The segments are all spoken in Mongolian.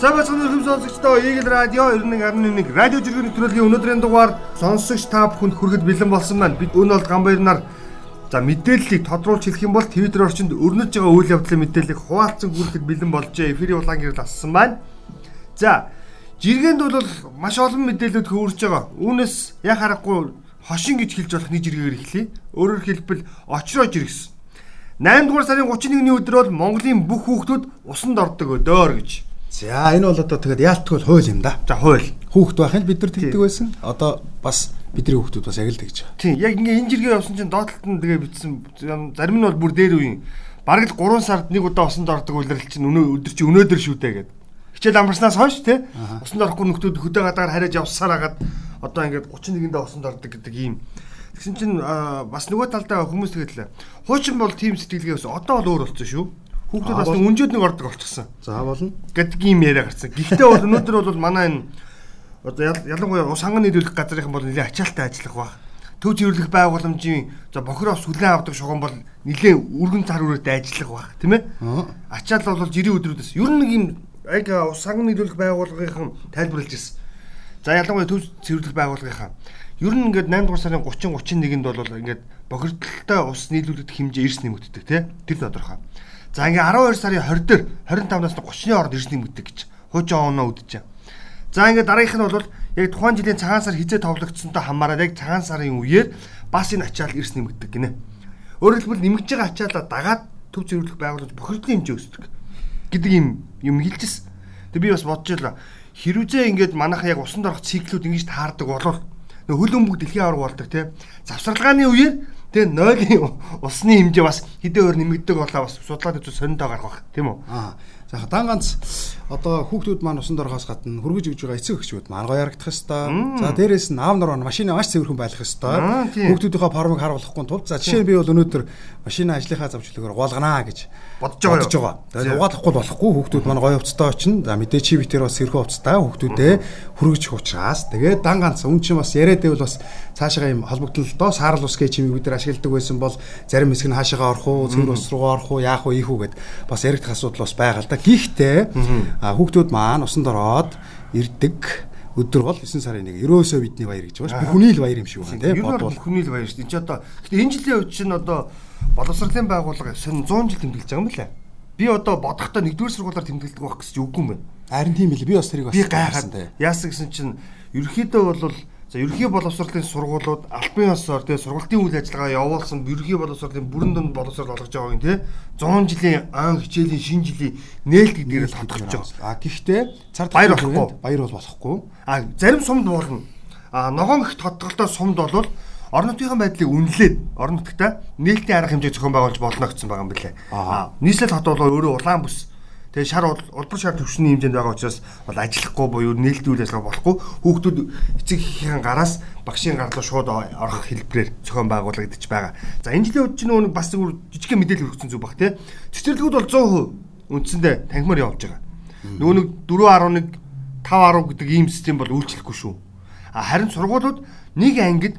Сабасны хөм сонсогчдоо Eagle Radio 91.1 радио жиргэний төрөлгийн өнөөдрийн дугаар сонсогч та бүхэнд хүрэхэд бэлэн болсон байна. Бид өнөө бол Гамбайр нар за мэдээллийг тодруулж хэлэх юм бол Twitter орчинд өрнөж байгаа үйл явдлын мэдээллийг хуваалцсан хүрэхэд бэлэн болжээ. Эфирийн улаан гэрэл ассан байна. За жиргэнд бол маш олон мэдээлэлүүд хөвөрж байгаа. Үүнээс яг харахгүй хошин гэж хэлж болох нэг жиргээр эхлэе. Өөрөөр хэлбэл очроо жиргсэн. 8 дугаар сарын 31-ний өдөр бол Монголын бүх хүүхдүүд усанд ордог өдөр гэж За энэ бол одоо тэгээд яалтгүй хууль юм да. За хууль. Хүүхд байхын бид нар тэгдэг байсан. Одоо бас бидний хүүхдүүд бас яг л тэгж байгаа. Тийм яг ингээ энэ жиргээ явсан чинь доотлолт нь тэгээ битсэн зарим нь бол бүр дээр үеийн бараг л 3 сард нэг удаа усанд ордог үйлрэл чинь өнөө өдөр чи өнөөдөр шүү дээ гэдэг. Хичээл амарснаас хойш тий усанд орохгүй нөхдүүд хөдөө гадаар хариж явсаар хагаад одоо ингээд 31-ндээ усанд ордог гэдэг ийм Тэгсэн чинь бас нөгөө талдаа хүмүүс тэгээд л хуучин бол тим сэтгэлгээ ус одоо бол өөр болсон шүү Хүүхдүүд бас үнжүүд нэг ордог болчихсон. За болно. Гэдэг ийм яриа гарсан. Гэхдээ бол өнөөдөр бол манай энэ одоо ялангуяа ус ханган нийлүүлэх газрынхан бол нэлээд ачаалттай ажиллах баг. Төв зөвлөх байгууламжийн за бохироос хүлэн авдаг шугам бол нэлээд өргөн цар үрээтэй ажиллах баг тийм ээ. Ачаал бол жирийн өдрүүдээс ер нь нэг юм яг ус ханган нийлүүлэх байгууллагынхан тайлбарлаж ирсэн. За ялангуяа төв зөвлөх байгууллагынхан ер нь ингээд 8 дугаар сарын 30 31-нд бол ингээд бохирдолтой ус нийлүүлэх хэмжээ эрс нэмэгддэг тийм тэр тодорхой. За ингээ 12 сарын 20 дээр 25-наас 30-ны хооронд ирсний мэддэг гэж хуучин оноо үдэж. За ингээ дараагийнх нь бол яг тухайн жилийн цагаан сар хизээ товлогдсонтой хамаараад яг цагаан сарын үеэр бас энэ ачаал эрс нэмэгдэг гинэ. Өөрөөр хэлбэл нэмэгдэж байгаа ачаалаа дагаад төв зөвлөх байгууллагч бохирдлын хэмжээ өсдөг гэдэг юм юм хэлжсэн. Тэг би бас бодож байлаа. Хэрвээ ингээд манайха яг усанд орох циклүүд ингэж таардаг болвол нөх хөл өмг дэлхийн авраг болдог тий. Завсарлагын үеэр Тэгээ нойлын усны хэмжээ бас хэдэн өөр нэмэгддэг болоо бас судлаад үзвэл сониндоо гарах бах тийм үү? Аа. За дан ганц одоо хүүхдүүд маань усанд орохоос гадна хөргөж өгж байгаа эцэг эхчүүд маань гоё ярагдах хэвээр. За дээрээс нь аав нар машины маш цэвэрхэн байх хэвээр. Хүүхдүүдийнхээ формыг харуулахгүй тул за жишээ нь би бол өнөөдөр машины ажлынхаа завчлалгаар гуулганаа гэж бодож байгаа. Бодож байгаа. Тэгээд угаалахгүй болохгүй хүүхдүүд маань гоё хувцастай очино. За мэдээ чи битэр бас сэрхүү хувцастай хүүхдүүдээ хөргөж учраас тэгээд дан ганц үн чинь бас яриад байвал бас цаашаа юм холбогдлолтоо саарл ус гэж чимийг бид нар ашигладаг байсан бол зарим хэсэг нь хаашаагаа орох уу, цэвэр ус руу орох уу, яах вэ, ийх үү гэд бас яригдах асуудал бас байгаа л да. Гэхдээ хүүхдүүд маань усанд ороод ирдэг өдөр бол 9 сарын 1 ерөөсөө бидний баяр гэж байна. Бүхний л баяр юм шиг байна тийм бодвол. Бүхний л баяр шүү дээ. Энд чи одоо гэхдээ энэ жилийн үед чинь одоо боловсролын байгууллага сонь 100 жил тэмдэглэж байгаа юм байна. Би одоо бодохдоо нэгдүгээр сургуулаар тэмдэглэдэг байх гэж үгүй юм байна. Харин тийм билээ. Би бас тэрийг бас би гайхаад яасан гэсэн чинь ерөөхдөө бол За ерөнхий боловсролын сургуулиуд албан ёсоор тэгээ сургалтын үйл ажиллагаа явуулсан ерөнхий боловсролын бүрэн дүнд боловсрол олгож байгаа юм тий 100 жилийн ан хичээлийн шинэ жилийн нээлт гэдгээр л тодорхойлж байгаа. А гэхдээ цар баяр болохгүй. Баяр бол болохгүй. А зарим сумд болно. А ногоон их тодголтой сумд бол орон нутгийн байдлыг үнэлээд орон нутгата нээлтийн арга хэмжээ зохион байгуулж болно гэсэн байгаа юм билээ. А нийслэл хот бол өөрөө улаан бүс Тэгээ шар улбар шар төвшний хэмжээнд байгаа учраас бол ажиллахгүй буюу нээлттэй үйл ажиллагаа болохгүй хүүхдүүд эцэг эхийн гараас багшийн гар руу шууд орох хэлбэрээр зохион байгуулагдаж байгаа. За энэ жилийн үед ч нөгөө бас зүгээр жижиг мэдээлэл өгсөн зүг баг тий. Цэцэрлэгүүд бол 100% үндсэндээ танхимаар явж байгаа. Нөгөө нэг 4.1 5.10 гэдэг ийм систем бол үйлчлэхгүй шүү. А харин сургуулиуд нэг ангид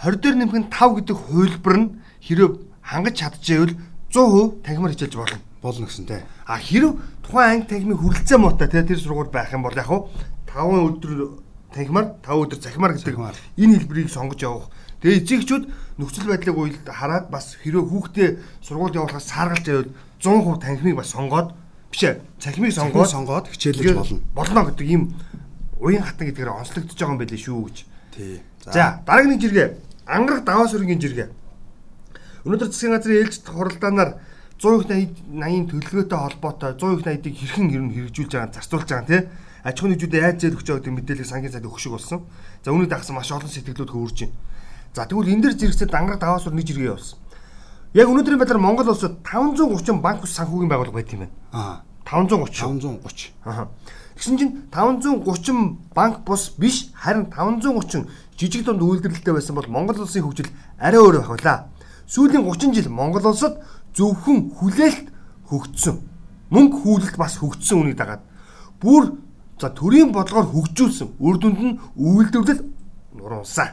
20 дээр нэмэх нь 5 гэдэг хувилбар нь хэрэв хангаж чадчихвэл 100% танхимаар хичээлж болно болно гэсэнтэй. А хэрв тухайн анги танхимыг хүрэлцээ муутай тий тэр сургууль байх юм бол яг хуу 5 өдөр танхимаар 5 өдөр захимаар гэдэг энэ хэлбэрийг сонгож явах. Тэгээ эцэгчүүд нөхцөл байдлыг уйлд хараад бас хэрвээ хүүхдээ сургууль явуулахаас сааргалж байвал 100% танхимыг бас сонгоод биш ээ цахимыг сонгоод сонгоод хичээлж болно. Болно гэдэг ийм уян хатан гэдгээр онцлогдож байгаа юм байлээ шүү гэж. Тий. За дараагийн жиргээ ангарах даваа сүргийн жиргээ. Өнөөдөр засгийн газрын ээлжид хуралдаанаар 100% 80 төлөвлөгөөтэй холбоотой 100% 80-ыг хэрхэн ер нь хэрэгжүүлж байгаа зарцуулж байгаа тийм аж ахуйн нэгжүүдэд яаж зээл өгч байгаа гэдэг мэдээлэл сангийн сайд өгөх шиг болсон. За үүнийг дагсан маш олон сэтгэлдүүд хөөрж байна. За тэгвэл энэ дэр зэрэгцээ дангараг даваас нэг жиргээ явуулсан. Яг өнөөдрийн байдлаар Монгол улсад 530 банк ус санхүүгийн байгууллага байт юм байна. Аа 530 530. Аа. Тэгсэн чинь 530 банк бус биш харин 530 жижиг дунд үйлдвэрлэлтэй байсан бол Монгол улсын хөгжил арай өөр байх байлаа. Сүүлийн 30 жил Монгол улсад зөвхөн хүлээлт хөгжсөн. Мөнгө хүлэлт бас хөгжсөн үнийг дагаад бүр за төрийн бодлогоор хөгжүүлсэн. Үр дүнд нь үйлдвэрлэл нуруулсан.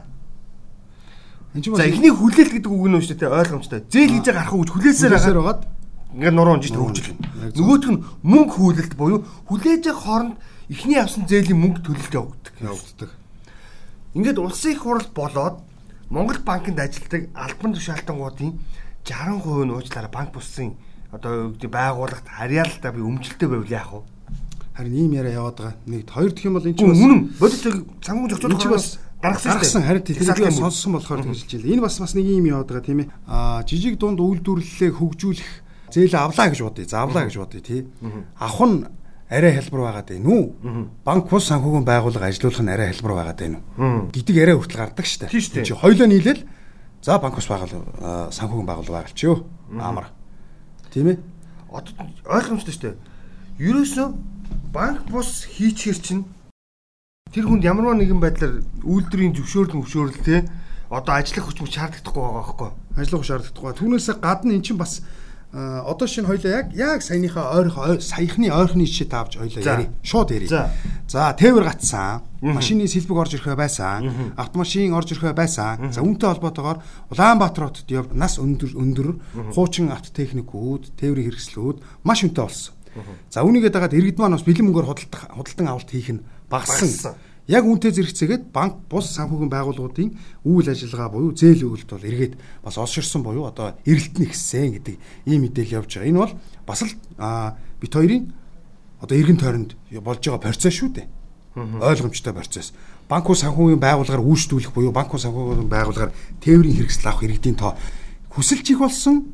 За эхний хүлээлт гэдэг үг нь шүү дээ ойлгомжтой. Зээл хийж гарах гэж хүлээсээр байгаад ингээд нуруу унжиж хөгжил. Нөгөөх нь мөнгө хүлэлт буюу хүлээж хооронд эхний авсан зээлийн мөнгө төлөлт явагддаг. Явагддаг. Ингээд улсын их хурал болоод Монгол банкнд ажилладаг албан тушаалтангуудын 60% нь уучлаарай банк бусын одоо юу гэдэг байгууллагт харьяалалтаа би өмчлөлтөө байвал яах вэ? Харин ийм яриа яваад байгаа. Нэг хоёр дахь юм бол энэ чинь Үгүй үнэн. Бодит цангуун зохицуулах чинь бас гаргасан шүү дээ. харин тэгэхээр юм сонссон болохоор тэгж хэлээ. Энэ бас бас нэг юм яваад байгаа тийм ээ. Аа жижиг дунд үйлдвэрлэлээ хөгжүүлэх зээл авлаа гэж бодъё. Заавлаа гэж бодъё тий. Авах нь арай хэлбэр байгаад байна уу? Банк бус санхүүгийн байгууллага ажилуулах нь арай хэлбэр байгаад байна уу? гэдэг арай хүртэл гардаг. Тийм штэ. Чи хоёлоо нийлээл за банк бус байгуул санхүүгийн байгууллага байгуулчихё. Амар. Тийм ээ. Одоо ойлгомжтой шүү дээ. Ерөөсөө банк бус хийчихэр чинь тэр хүнд ямарваа нэгэн байдлаар үйлдвэрийн зөвшөөрөл мөвшөөрөл те одоо ажиллах хүч мөч шаардлагадахгүй байгаа байхгүй. ажиллах шаардлагатай. Түүнээсээ гадна эн чинь бас одоо шинэ хоёлоо яг яг саяныхаа ойрхон ой- саяхны ойрхны жишээ таавж хоёлоо За. яри. Шууд яри. За. Тээвэр гацсан. Машины сэлбэг орж ирэхэ байсан. Автомашин орж ирэхэ байсан. За, үүнтэй холбоотойгоор Улаанбаатар хотод яв нас өндөр өндөр хуучин автотехникүүд, тээврийн хэрэгслүүд маш өнтэй болсон. За, үүнийгээ дагаад иргэд маань бас бэлэн мөнгөөр худалдах худалдан авалт хийх нь Багассан. Яг үнтэй зэрэгцээгээд банк бус санхүүгийн байгууллагуудын үйл ажиллагаа буюу зээл өгөлт бол эргээд бас олширсан буюу одоо эрэлт нь ихсэн гэдэг ийм мэдээлэл явж байгаа. Энэ бол бас л бит хоёрын одоо эргэн тойронд болж байгаа процесс шүү дээ. Ойлгомжтой процесс. Банк бус санхүүгийн байгууллагаар үйлчлүүлэх буюу банк бус санхүүгийн байгууллагаар тээврийн хэрэгсэл авах иргэдийн тоо хүсэлж их болсон,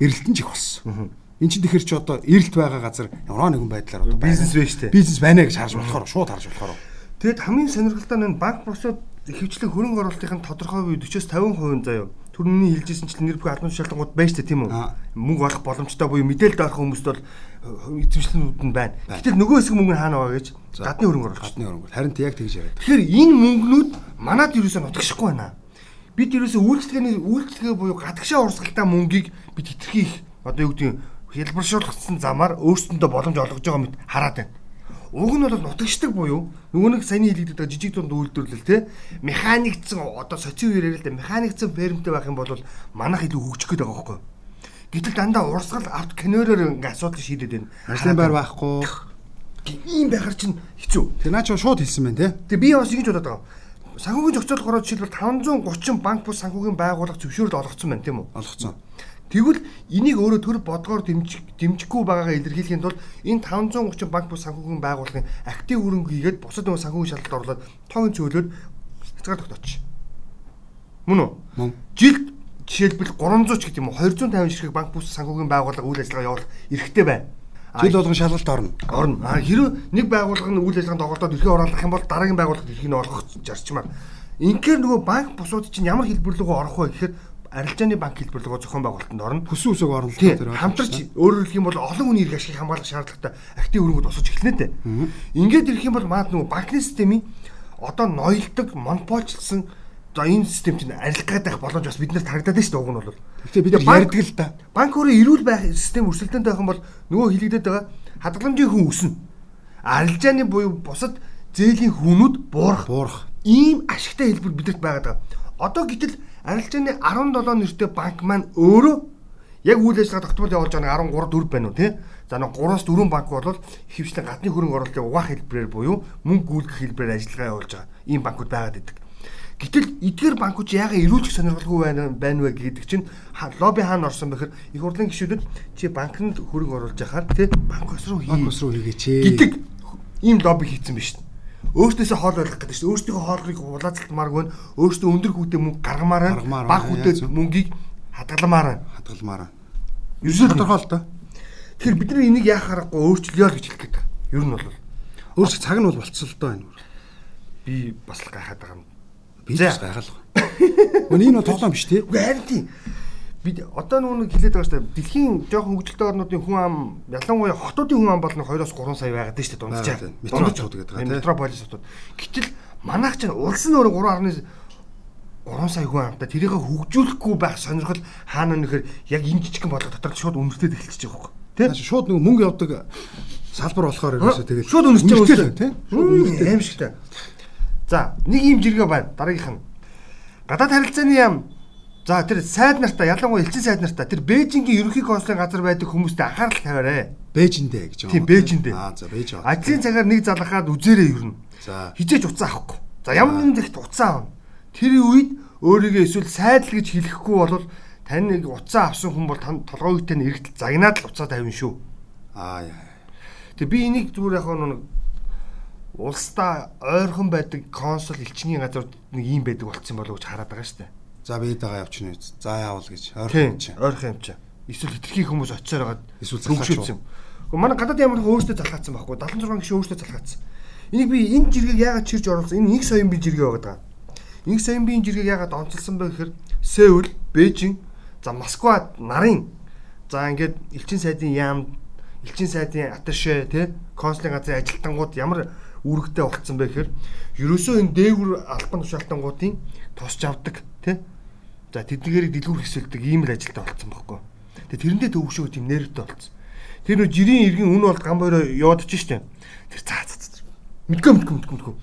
эрэлтэн их болсон. Энд чинь тэгэхэр чи одоо эрэлт байгаа газар ямар нэгэн байдлаар одоо Бизнес байна шүү дээ. Бизнес байна гэж харж болохоор шууд харж болохоор. Тэгэд хамгийн сонирхолтой нь банк бусууд ихэвчлэн хөрөнгө оруулалтын тодорхой хувь 40-с 50% заяа. Төрний хэлжсэн чинь нэр бүх албан тушаалтангууд байж тээ тийм үү? Мөнгө олох боломжтой буюу мэдээлэл авах хүмүүст бол э, эзэмшлэнүүд нь байна. Гэтэл нөгөө хэсэг мөнгө хаана байгаа гэж гадны хөрөнгө оруулалт. Гадны хөрөнгө. Харин яг тэгж яриад. Тэгэхээр энэ мөнгнүүд манад ерөөсөө нутагшихгүй байна. Бид ерөөсөө үйлчлэгээний үйлчлэгээ буюу гадагшаа урсгалтай мөнгийг бид хитрхи их одоо юу гэдэг нь хэлбэршүүлсэн замаар өөрсдөндөө боломж олгож байгаа мэт хараад байна. Уг нь бол нутагшдаг буюу нөгөө нэг саяны хэлэгдэдэг байгаа жижиг дунд үйлдвэрлэл те механикцсан одоо социо үеэр л да механикцсан фермтэй байх юм бол манайх илүү хөгжих гээд байгаа байхгүй? Гэтэл дандаа урсгал авт кинороор ингээ асуудал шийдэд байна. Ажлын байр байхгүй. ийм байхаар чинь хэцүү. Тэг наа чи шууд хэлсэн байна те. Тэгээ би бас ингэж бодоод байгаа. Санхүүгийн зохицуулалт гороо жишээлбэл 530 банк бус санхүүгийн байгууллага зөвшөөрөл олгоцсон байна тийм үү? Олгоцсон. Тэгвэл энийг өөрөө төр бодгоор дэмжих дэмжихгүй байгаагаа илэрхийлэхийн тулд энэ 530 банк бус санхүүгийн байгууллагын актив хөрөнгө хийгээд бусад нөгөө санхүүгийн шалгалт орлоод тоогийн цөөлөд хязгаар тогтооч. Мөн үү? Жилд жишээлбэл 300 ч гэдэг юм уу 250 ширхэг банк бус санхүүгийн байгууллага үйл ажиллагаа явуулах эрхтэй байна. Жил болгон шалгалт орно. орно. Хэрвээ нэг байгууллага нь үйл ажиллагаанд тоглоод эрхээ оруулах юм бол дараагийн байгууллагад эрхийг нь олгох зарчмаар. Инхээр нөгөө банк бусууд чинь ямар хэлбэрлэгөө орох вэ гэхээр арилжааны банк хэлбэрлэгөө зохион байгуулалтанд орно. Хүсэн үсэг орно. Тийм. Хамтарч өөрөөр хэлэх юм бол олон хүний эрх ашиг хамгаалах шаардлагатай актив хөрөнгөд босож эхэлнэ дээ. Ингээд ирэх юм бол маад нөгөө банкны системийн одоо ноёлдог, монополчлсан за энэ систем чинь арилгах гэдэг боломж бас биднэрт харагдаад байна шүү дээ уг нь бол. Гэтэ бид ярьдаг л да. Банк өөрөө эрүүл байх систем өрсөлдөөнтэй байх юм бол нөгөө хилэгдээд байгаа хадгаламжийн хүн өснө. Арилжааны буюу бусад зээлийн хүнүүд буурах. Буурах. Ийм ашигтай хэлбэр бидэрт байгаад байгаа. Одоо гэтэл арилжааны 17 нэртэй банк маань өөрөө яг үйл ажиллагаа тогтмол явуулж байгаа нэг 13 4 байна уу тий? За нэг 3-аас 4 банк бол хөвчлэн гадны хөрөнгө оруулалтыг угаах хэлбэрээр буюу мөнгө гүйлгэх хэлбэрээр ажиллагаа явуулж байгаа. Ийм банкуд байгаад идэг. Гэтэл эдгээр банкуд яагаад эрүүлж сонирхолгүй байна байна вэ гэдэг чинь лобби хаана орсон бэхэр их хурлын гишүүдэд чи банкнд хөрөнгө оруулж яхаар тий банк руу хий Банк руу хийгээч. гэдэг ийм лобби хийцэн биш шүү. Өөртөөсөө хоол ойлгох гэдэг шүү. Өөрсдийнхөө хоолыг улаацалтмааргүй нь өөртөө өндөр хүүтэй мөнгө гаргамаар нь баг байна, хүүтэй яа, зөв. мөнгийг хадгаламаар нь. Хадгалмаараа. Ерөөсөө тодорхой л доо. Тэгэхээр бид нар энийг яах аргагүй өөрчлөё л гэж хэлэх гээд. Ер нь бол Өөрсдөө цаг нь бол болцсон л доо энэ. би бас л гайхаад байгаа юм. Би ч гайхалгаа. Өнөө энэ бол тоглоом биш тий. Үгүй харин тийм. Бид одоо нөгөө нэг хэлээд байгаа шүү дээ. Дэлхийн жоохон хөгжилтэй орнуудын хүн ам ялангуяа хотуудын хүн ам бол нэг 2-оос 3 сая байгаад байна шүү дээ байна. Метроцууд гэдэг байгаа, тий. Метрополис хотууд. Гэтэл манайх чинь улс нь өөрөө 3.3 сая хүн амтай тэрийг хөгжүүлэхгүй байх сонирхол хаана нэхэр яг энэ жижигхэн бодлого дотор шууд өмсдөд эхэлчихэж байгаа хөөе. Тэ? Наач шууд нэг мөнгө явдаг салбар болохоор ерөөсөө тэгэл шууд үнэртэй үнэртэй тий. Шууд үнэртэй аимшигтай. За, нэг ийм жиргээ байна. Дараагийнх нь. Гадаад харилцааны яам За тэр сайд нартаа ялангуяа элчин сайд нартаа тэр Бээжингийн ерөнхий консулын газар байдаг хүмүүстээ анхаарал тавиарай. Бээжиндээ гэж Тийм Бээжиндээ. Аа за Бээж аа. Ажлын цагаар нэг залгахад үзээрэй юу. За. Хизээж уцаа авахгүй. За ямар нэгэн зэгт уцаа авна. Тэр үед өөрийгөө эсвэл сайдл гэж хэлэхгүй бол тань нэг уцаа авсан хүн бол тань толгойгтой нь эргэлт загнаад л уцаа тавина шүү. Аа яа. Тэг би энийг зүгээр яг нэг улсдаа ойрхон байдаг консул элчний газар нэг юм байдаг болцсон болов уу гэж хараад байгаа шүү дээ. За би дагаа явчихна үү. За яавал гэж ойрхон чинь. ойрхон юм чи. Эсвэл хитрхи хүмүүс очиор байгаа. Эсвэл залхаач. Гэхдээ манай гадаад ямар өөртөө залхаацсан байхгүй. 76 гишүүн өөртөө залхаацсан. Энийг би энэ жиргэг яагаад чирж оруулсан? Энэ их соён би жиргээ байгаа. Инх соён биеийн жиргэг яагаад онцлсан бэ гэхээр Сеул, Бээжин, за Москва нарын за ингээд элчин сайдын яам, элчин сайдын аташе тий консулын газрын ажилтнууд ямар үүрэгтэй болцсон бэ гэхээр ерөөсөө энэ дээгүр албан тушаалтангуудын тусч авдаг тий За тэднэрийг дэлгүүр хэсэлдэг ийм л ажилтаа болцсон байхгүй. Тэгээ тэрэндээ төвөгшөө тийм нэрвтэй болцсон. Тэр нөө жирийн иргэн үн бол гамбойроо яваад ч штэ. Тэр цаа цаа. Мэдгүй мэдгүй мэдгүй мэдгүй.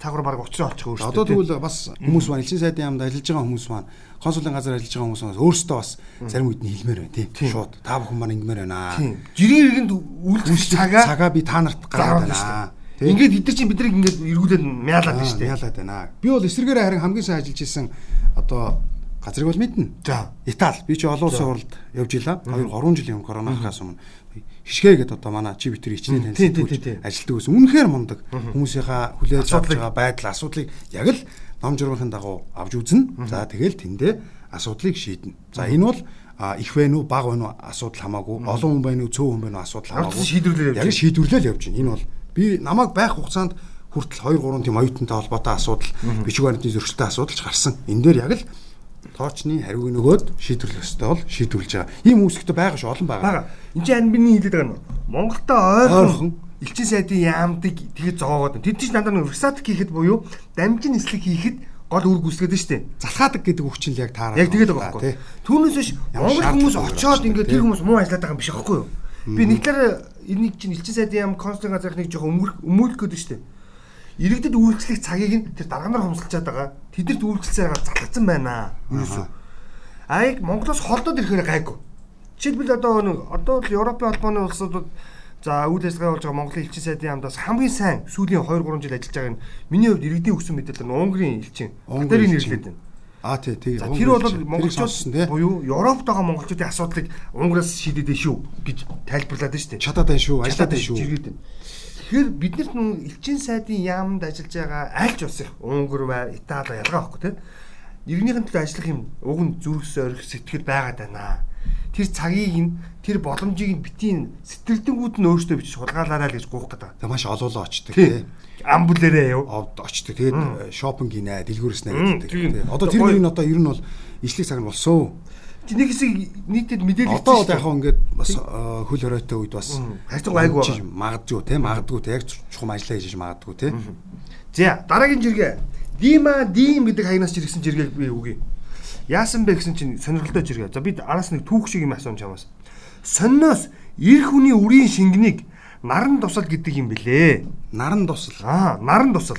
Цаагуур баг учраа олчих өөртөө. Одоо тэгвэл бас хүмүүс маань элчин сайдын яамд ажиллаж байгаа хүмүүс маань консулын газар ажиллаж байгаа хүмүүс маань өөрсдөө бас зарим үед нь хэлмээр байна тийм шууд та бүхэн маань ингэмээр байна. Жирийн иргэнд үйлчлэх цагаа цагаа би та нарт гаргаад байна. Ингээд эдгээр чинь биднийг ингээд эргүүлээд мяалаад байна штэ. Мяалаад байна. Би бол эсрэгээр харин хамгийн сайн ажиллаж исэн одоо газрыг бол мэднэ. За. Итали. Би чи олон улсын уралд явж илаа. 2 3 жилийн өмнө коронавирус өмнө хишгэ гэдэг одоо манай чи битэр ичнээ танилцуулж ажилтдаг байсан. Үнэхээр мундаг. Хүмүүсийнхаа хүлээж авч байгаа байдал асуудлыг яг л ном журмын дагуу авч үзнэ. За тэгэл тэндээ асуудлыг шийднэ. За энэ бол их вэ нү баг вэ нү асуудал хамаагүй олон хүн байна уу цөөн хүн байна уу асуудал хамаагүй шийдвэрлэл яг шийдвэрлэл явж байна. Энэ бол би намайг байх хугацаанд хүртэл 2 3 тийм оюутантай холбоотой асуудал бичиг баримтны зөрчилтэй асуудал ч гарсан. Энэ дээр яг л тоочны хариуг нөгөөд шийдвэрлэх ёстой бол шийдвэрлэж байгаа. Ийм үүсгэтэ байгаа шүү олон байгаа. Энд чинь анбины хэлээд байгаа нь Монголтой ойрхон элчин сайдын яамдыг тэгээд зоогоод тэд чинь дандаа нэг ресатик хийхэд буюу дамжин нислэг хийхэд гол үр шүү дээ. Залхаадаг гэдэг үг чинь яг таараа. Яг тэгээд байгаа байхгүй. Түүнээс биш Монгол хүмүүс очоод ингээд тэр хүмүүс муу ажиллаад байгаа юм биш аахгүй юу? Би нэг талаараа энийг чинь элчин сайдын яам консулын газрын нэг жоохон өмүүлэх гээд дээ иргэдэд үйлчлэх цагийг нь тэр дарганаар хомсолчаад байгаа. Тэдэрт байгаа залгацсан байна. Юусэн. Аяг Монголоос холдоод ирэхээр гайгүй. Жишээлбэл одоо нэг одоо л Европын холбооны улсуудад за үйл ажиллагаа болж байгаа Монголын элчин сайдын яамдаас хамгийн сайн сүүлийн 2 3 жил ажиллаж байгаа нь миний хувьд иргэдийн өгсөн мэдээлэл нь Унгарын элчин. Тэрийг нэрлээд байна. Аа тий тий. Тэр бол монголчууд буюу Европт байгаа монголчуудын асуудлыг Унгараас шийдэдэй шүү гэж тайлбарлаад дээ. Чадаад байна шүү, ажиллаад байна шүү. Жиргээд байна. Тэгэхээр бид нарт нún элчин сайдын яамд ажиллаж байгаа аль ч улсын Унгар бай, Итали ялгаа байхгүй тийм. Иргэнийхэн төлөө ажиллах юм уг нь зүрхс орих сэтгэл байгаад байна. Тэр цагийг нь тэр боломжийг нь битийн сэтгэлдэнгүүд нь өөртөө бичиж хулгайлаарай л гэж гуух гэдэг. Тэг маш олоолоо очдөг тийм. Амбулээрээ яв. Очдөг. Тэгээд шопинг гинэ, дэлгүүрс нэ гэдэг. Тийм. Одоо тэр мөрийн одоо ер нь бол ижлэх цаг нь болсон. Нэг хэсэг нийтэд мэдээлэл одоо яг хаа ингээд бас хөл хоройтой үед бас хайцаг айгу магадгүй те магадгүй те яг чухам ажиллаа хийж магадгүй те. За дараагийн жиргээ. Дима дим гэдэг хаягнаас жиргсэн жиргээг би үгүй. Яасан бэ гэсэн чинь сонирхолтой жиргээ. За бид араас нэг түүх шиг юм асууж чамаас. Сонноос эр хүний үрийн шингэнийг наран тусал гэдэг юм бэлээ. Наран тусал. Аа, наран тусал.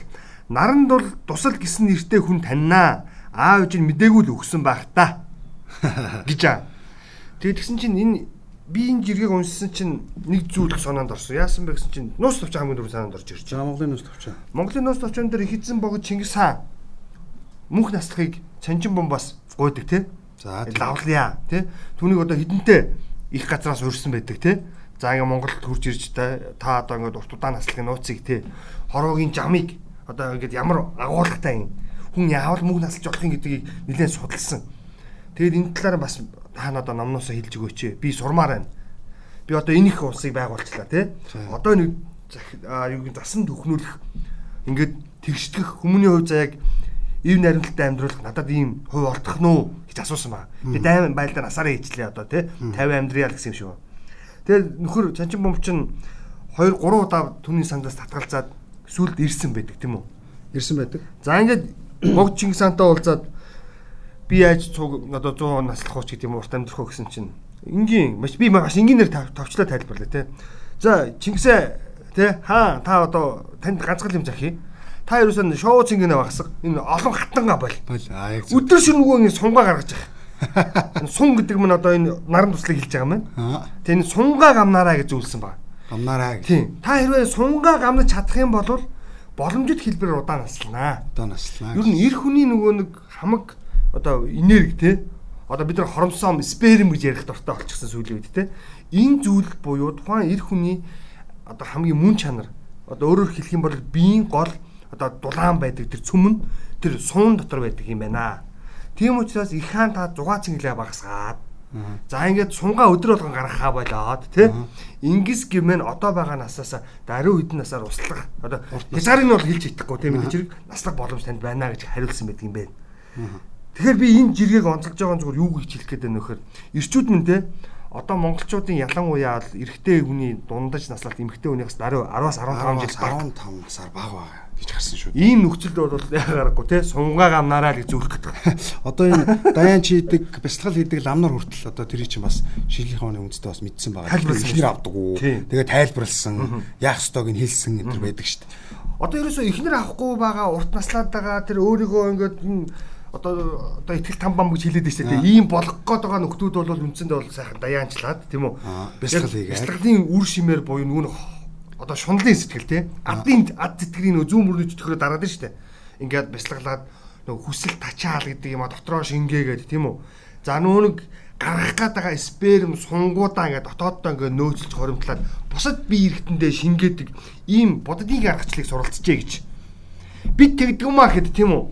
Наранд бол тусал гэсэн нэртэй хүн таньнаа. Аав ээж нь мдээгүй л өгсөн байх та гэж аа. Тэгээд тэгсэн чинь энэ би энэ жиргэг уншсан чинь нэг зүйл санаанд орсон. Яасан бэ гэсэн чинь нуус товч хамгийн дөрөв санаанд орж ирж байгаа. Монголын нуус товч. Монголын нуус товчон дээр ихэдсэн богд Чингис хаан мөнх наслахыг чанчин бомбаас гойдаг те. За лавлаа те. Түүнийг одоо хідэнтэй их газраас урьсан байдаг те. За ингээ Монголд хурж ирж та та одоо ингээ урт удаан наслахын нууцыг те. Хороогийн жамыг одоо ингээд ямар агуулгатай юм хүн яавал мөнх наслж болох юм гэдгийг нэлээд судалсан. Тэгэд энэ талаар бас та надад номноосоо хэлж өгөөч. Би сурмаар байна. Би одоо энэ их улсыг байгуулчлаа тий. Одоо нэг юу гин засан төхнүүлэх ингээд тэгштгэх хүмүүний хувь заяаг ив наримталтай амьдруулах надад ийм хувь олдох нь уу гэж асуусан байна. Би дайм байлдаа насаараа хийчлээ одоо тий 50 амьдриа л гэсэн юм шиг байна. Тэгээд нөхөр чанчин бомч нь 2 3 удаа түүний сандаас татгалзаад сүлд ирсэн байдаг тийм үү? Ирсэн байдаг. За ингээд богд Чингис хаантай уулзаад би яаж цуг одоо 100 наслах уу гэдэг юм урт амьдрах уу гэсэн чинь энгийн маш би маш энгийнээр товчлоо тайлбарлаа те. За Чингисээ те хаа та одоо танд ганцхан юм захий. Та ерөөсөө шоу цэнгэнэ багсаг энэ олон хатанга бол. Өдөр шөнө нөгөө ингэ сунгаа гаргаж байгаа. Энэ сун гэдэг нь одоо энэ наран туслыг хэлж байгаа юм байна. Тэгээ энэ сунгаа гамнараа гэж зүйлсэн баг. Гамнараа гэх. Тийм. Та хэрвээ сунгаа гамнаж чадах юм бол боломжит хэлбэрээр удаан наслнаа. Одоо наслаа. Ер нь эр хүний нөгөө нэг хамаг одоо энерги те одоо бид нар хоромсоом сперм гэж ярих дуртай болчихсон сүүлийн үед те энэ зүйл буюу тухайн эр хүний одоо хамгийн мөн чанар одоо өөрөөр хэлэх юм бол биеийн гол одоо дулаан байдаг тэр цөмөн тэр суун дотор байдаг юм байна. Тийм учраас их хаан та зугаа цэнгэлээ багасгаад За ингээд сунгаа өдөр болгон гаргахаа болоод тий Ингис гимэн одоо байгаа насаас даруй хэдэн насаар услах одоо хязгаарыг нь бол хэлж идэхгүй тийм энэ зэрэг наслах боломж танд байна гэж хариулсан байдаг юм байна. Тэгэхээр би энэ жиргэг онцолж байгаа зүгээр юу гэж хэлэх гээд байна нөхөр. Ирчүүд мэн те одоо монголчуудын ялангуяа л эрэгтэй хүний дундаж наслалт эмэгтэй хүнийхээс даруй 10-аас 15 жил баг 15 насаар бага байгаа гэж харсан шүү. ийм нөхцөлд бол яагарахгүй те сунгаа гамнараа л зүрх гэдэг. Одоо энэ даян чийдэг, бясалгал хийдэг ламнар хүртэл одоо тэрий чинь бас шинжлэх ухааны үндэстэй бас мэдсэн байгаа. Ихнэр авдаг уу? Тэгээ тайлбарлсан, яах ёстойг нь хэлсэн төр байдаг шүү дээ. Одоо ерөөсөө ихнэр авахгүй байгаа урт наслаад байгаа тэр өөрийгөө ингээд одоо одоо итгэл тамбам гэж хэлээд байсан тийм ийм болох гээд байгаа нөхдүүд бол үндсэндээ бол сайхан даяанчлаад тийм үү? Бясалгал Яг хийгээд. бясалгалын үр шимээр буюу нүг одоо шунлын сэтгэл тийм? Адын ад сэтгэрийн нөө зүүн мөрний чөтгөрөө дараад нь штэ ингээд бясалгалаад нөгөө хүсэл тачаал гэдэг юм а дотроо шингээгээд тийм үү? За нүг гаргах гээд байгаа сперм сунгуудаа ингээд дотооддоо ингээд нөөцлж хоримтлаад бусад бие эргэтэндээ шингээдэг ийм боддын аргачлалыг суралцжээ гэж. Бид тэгдэг юм аа гэхэд тийм үү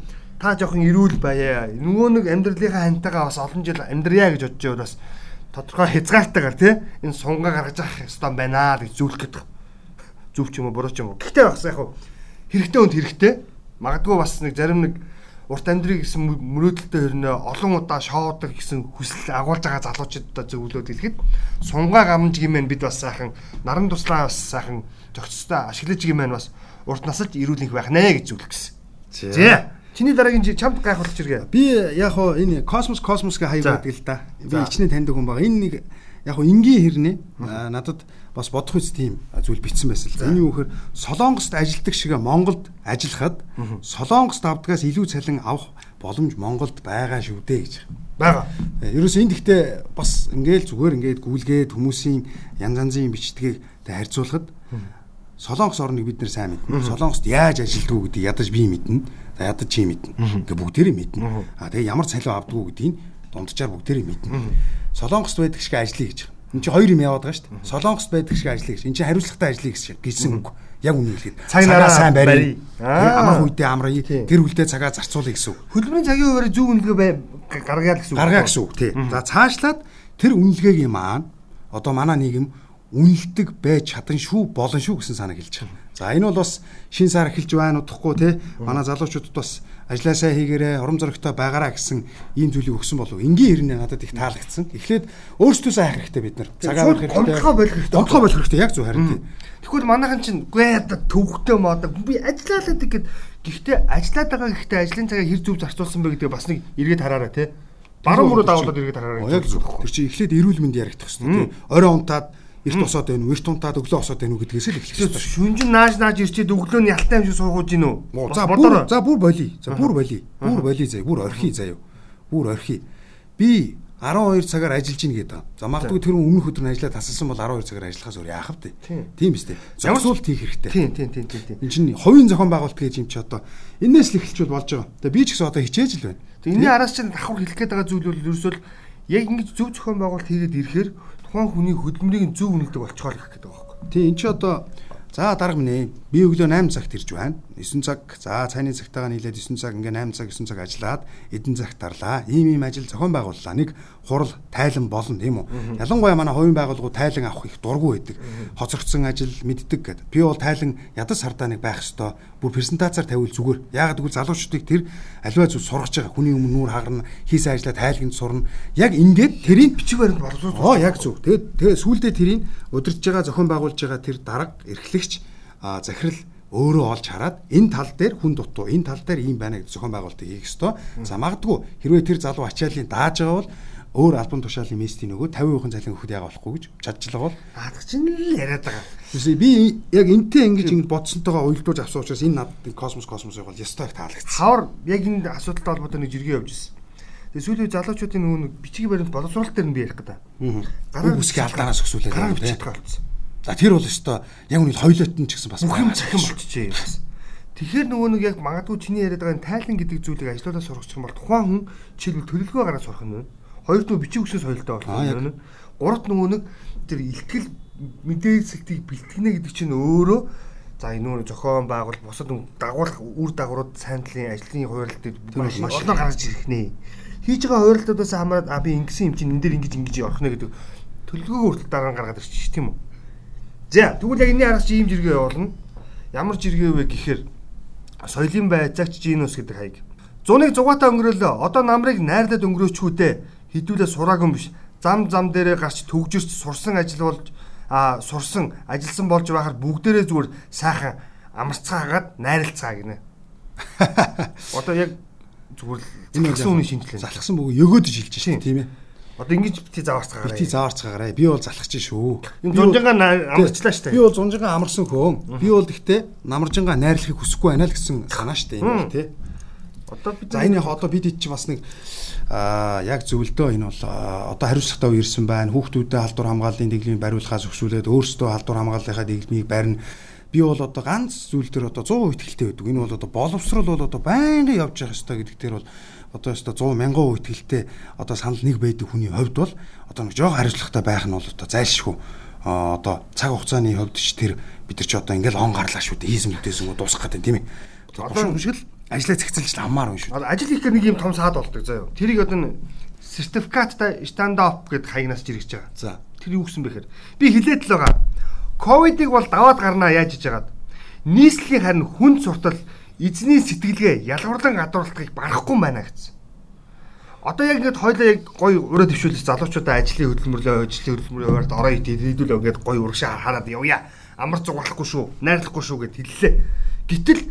та жоохон ирүүл байя. Нөгөө нэг амьдралынхаа хантайгаа бас олон жил амьдрья гэж бодож байвал бас тодорхой хязгаартайгаар тий энэ сунгаа гаргаж авах ёстой байна гэж зүйлэх гэдэг зөв ч юм уу буруу ч юм уу. Гэхдээ бас яг хэрэгтэй хүнд хэрэгтэй. Магадгүй бас нэг зарим нэг урт амьдрыг гэсэн мө- мөрөөдөлтөй хөрнөө олон удаа шоудаг гэсэн хүсэл агуулж байгаа залуучуудаа зөвлөд хэлэхэд сунгаа гамж гимэн бид бас сайхан наран туслаа бас сайхан зохицтой ашиглаж гимэн бас урт насалж ирүүлэх байх нэ гэж зөвлөх гэсэн. За. Чиний дараагийн жи- чамд гайхуулж иргээ. Би яг хоо энэ космос космосгийн хаяг байдаг л да. Би За. ичнээ таньдаг хүн байгаа. Энэ нэг яг хоо энгийн хэрнээ надад бас бодох үс тийм зүйл битсэн байсан л. да. Энэ юу гэхээр Солонгост ажилдаг шиг Монголд ажиллахад Солонгост авдгаас илүү цалин авах боломж Монголд байгаа шүү дээ гэж. Бага. Ерөөс энэ гэхдээ бас ингээл зүгээр ингээд гүйлгээд хүмүүсийн янз янзын бичдгийг тэ харьцуулахад Солонгос орныг бид нэр сайн мэднэ. Солонгост яаж ажилддаг гэдгийг ядаж би мэднэ. Ядаж чи мэднэ. Ингээ бүгдээрээ мэднэ. А тэгээ ямар цалин авдаг гэдгийг дунджаар бүгдээрээ мэднэ. Солонгост байдаг шиг ажиллая гэж. Энд чи хоёр юм яваад байгаа шүү дээ. Солонгост байдаг шиг ажиллая гэж. Энд чи хариуцлагатай ажиллая гэж гэсэн үг. Яг үнэ хэлгээд. Цаг нараа сайн. Аа. Амах үедээ амрая. Гэр бүлдээ цагаа зарцуулъя гэсэн үг. Хөдөлмөрийн цагийн хуваарь зөв үнэлгээ гаргая гэсэн үг. гаргаа гэсэн үг тий. За цаашлаад тэр үнэлгээгийн маань одоо манай нийгэм үнэлдэг байж чадан шүү болон шүү гэсэн санааг хэлж байгаа. За энэ бол бас шин сар эхэлж байна удахгүй тий. Манай залуучуудад бас ажилласаа хийгээрээ урам зоригтой байгаараа гэсэн ийм зүйлийг өгсөн болов. Энгийн хэрнээ надад их таалагдсан. Эхлээд өөрсдөөсөө хайх хэрэгтэй бид нар. Цагаа авах хэрэгтэй. гомдгоо болох хэрэгтэй. Гомдгоо болох хэрэгтэй яг зөв харин тий. Тэгвэл манайхан чинь гүй одоо төвхтэй мод би ажиллаад гэдэг гэхдээ ажиллаад байгаа гэхдээ ажлын цагаа хэр зөв зарцуулсан бэ гэдэг бас нэг эргээд хараараа тий. Баруун мөрөд давуулаад эргээд хараараа. Яг зөв. Тэр чинь эхлээд эрүүл мэнд яригдах хэрэгтэй тий. Орой унтаад эрт босоод байна уу, эрт унтаад өглөө босоод байна уу гэдгээс л эхлэх хэрэгтэй. Шүнжин нааж нааж ирчээд өглөө нь ялтай юм шиг суугууж гин үү? За бүр за бүр болий. За бүр болий. Бүр болий заяа. Бүр орхий заяа. Бүр орхий. Би 12 цагаар ажиллаж гин гэдэг. За магадгүй тэр өмнөх өдөр нь ажиллаад тасалсан бол 12 цагаар ажиллахаас өөр яах вэ? Тийм. Биз дээ. Зогсуулт хийх хэрэгтэй. Тийм тийм тийм тийм. Энд чинь хувийн зохион байгуулалт гэж юм чи одоо энээс л эхэлж болж байгаа. Тэгээ би ч гэсэн одоо хичээж л байна. Тэгээ энэний араас чинь давхар хэлэх гээд байгаа зүйл бол ерөөсөө яг ингэж зөв зохион байгуулалт хийгээд ирэхээр тухайн хүний хөдөлмөрийг зөв үнэлдэг болчихоор гэх гэдэг байхгүй. Тийм эн чи одоо за дарга минь би өглөө 8 цагт ирж байна. 9 цаг за цайны цагтаагаа нийлээд 9 цаг ингээ 8 цаг 9 цаг ажиллаад эдэн цагт тарлаа. Ийм ийм ажил зохион байгууллаа. Нэг хурал тайлан болно тийм үү? Ялангуяа манай хувийн байгууллагууд тайлан авах их дургу байдаг. Хоцрогдсон ажил мэддэг гэдэг. Би бол тайлан ядас хардааныг байх ёстой. Бүр презентацаар тавиул зүгээр. Яагаад гэвэл залуучуудыг тэр аливаа зүйл сургаж байгаа. Хүний өмнө нүүр хагарна, хийсэн ажлаа тайлганд сурна. Яг ингээд тэрийг Бичиг баримт боловсруулах. Оо яг зөв. Тэгээд тэгээ сүүлдээ тэрийг удирдах байгаа зохион байгуулж байгаа тэр дарга эрхлэгч захирал өөрөө олж хараад энэ тал дээр хүн дутуу энэ тал дээр ийм байна гэж зохион байгуулалтыг хийх ёстой. За магадгүй хэрвээ тэр залуу ачааллыг дааж байгаа бол өөр альбом тушаалын местийн нөгөө 50% залин өгөхөд яага болохгүй гэж чадчихлаа бол. Аадах чинь л яриад байгаа. Үгүй би яг энтэй ингэж ингэж бодсонтойгоо уйлдуулж авсан учраас энэ надад космос космосыг бол ёстой их таалагдсан. Хавар яг энэ асуудалтай холбоотой нэг жиргээ явж ирсэн. Тэгээ сүүлийн залуучуудын нөгөө бичгийн баримт боловсруулалт дээр нь би ярих гэдэг. Гараа үсгийн алдаанаас өсвүүлээд гараа бичих болсон. За тэр бол өстой яг үнийг хойлоот нь ч гэсэн бас бүхэм цахим болчихжээ бас. Тэгэхээр нөгөө нэг яг магадгүй чиний яриад байгаа тайлан гэдэг зүйлийг ажлуудаа сурах юм бол тухайн хүн жишээлбэл төлөвлөгөө гараад сурах нь Хоёрдугаар бичиг үсгийн соёлтой болох юм. Гуравт нөгөө нэг тэр ихтгэл мэдээлэлтийг бэлтгэнэ гэдэг чинь өөрөө за энэ нөгөө зохион байгуул бусад дагуулах үр дагаврууд сайн талын ажлын хуваарлтыг маш олон гаргаж ирэх нэ. Хийж байгаа хуваарлтуудаас хамаарат а би ингэсэн юм чинь энэ дээр ингэж ингэж орох нэ гэдэг төлөвлөгөө хүртэл дараа нь гаргаад ирчих тийм үү. За тэгвэл яг энэний арга чи ийм жиргээ явуулна. Ямар жиргээ вэ гэхээр соёлын байцаагч Жинус гэдэг хаяг. Зуныг зугаатаа өнгөрөөлөө. Одоо намрыг найрлаад өнгөрөөчхүү дээ хідүүлээ сураагүй биш. Зам зам дээрээ гарч төгжирч сурсан ажил болж а сурсан ажилсан болж байхаар бүгдээрээ зүгээр сайхан амарцгаагаад найралцгаа гинэ. Одоо яг зүгээр залхсан үний шинжилгээ. Залхсан бөгөө өгөөдөж хэлж шин тийм ээ. Одоо ингэж бити заваарцгаарай. Бити заваарцгаарай. Би бол залхаж шүү. Юм зунжингаа амарчлаа штэ. Би бол зунжингаа амарсан хөөн. Би бол гэхдээ намаржингаа найрлахыг хүсэхгүй байна л гэсэн санаа штэ юм тий. Одоо бид За энэ яг одоо бид чи бас нэг аа яг зөвлөдөө энэ бол одоо хариуцлагатай үе ирсэн байна. Хүүхдүүдэд халдвар хамгааллын дэглэмийг бариулахаас өгшүүлээд өөрсдөө халдвар хамгааллынхаа дэглэмийг барина. Би бол одоо ганц зүйл дээр одоо 100% итгэлтэй байдаг. Энэ бол одоо боловсрол бол одоо байнгын явж явах хэрэгтэй гэдэг дээр бол одоо өстө 100 мянган итгэлтэй одоо санал нэг байдаг хүний хувьд бол одоо нэг жоох хариуцлагатай байх нь бол одоо зайлшгүй одоо цаг хугацааны хувьд ч тэр бид нар ч одоо ингээл он гарлаа шүү дээ хийсэн үдээсэн дуусах гэдэг тийм ээ. Одоо шиг л ажлаа цэгцэлж аммаар юм шүү. Ажил хийхээр нэг юм том саад болдог заяа. Тэрийг одоо сертификаттай стандарт гэд хаягнаас жирэгч байгаа. За. Тэр юу гэсэн бэхээр би хилээд л байгаа. Ковидыг бол даваад гарнаа яаж иж хагаад. Нийслэлийн харин хүн суртал эзний сэтгэлгээ ялгарлан гадуурлахыг барахгүй байна гэсэн. Одоо яг ингээд хойлоо яг гой ураа төвшүүлж залуучуудаа ажлын хөдөлмөрлөө ажлын хөдөлмөрөөр ороод ороо идэлдэл өгөөд гой урагшаа хараад явъя. Амар зугаалахгүй шүү, найрлахгүй шүү гэд хэллээ. Гэтэл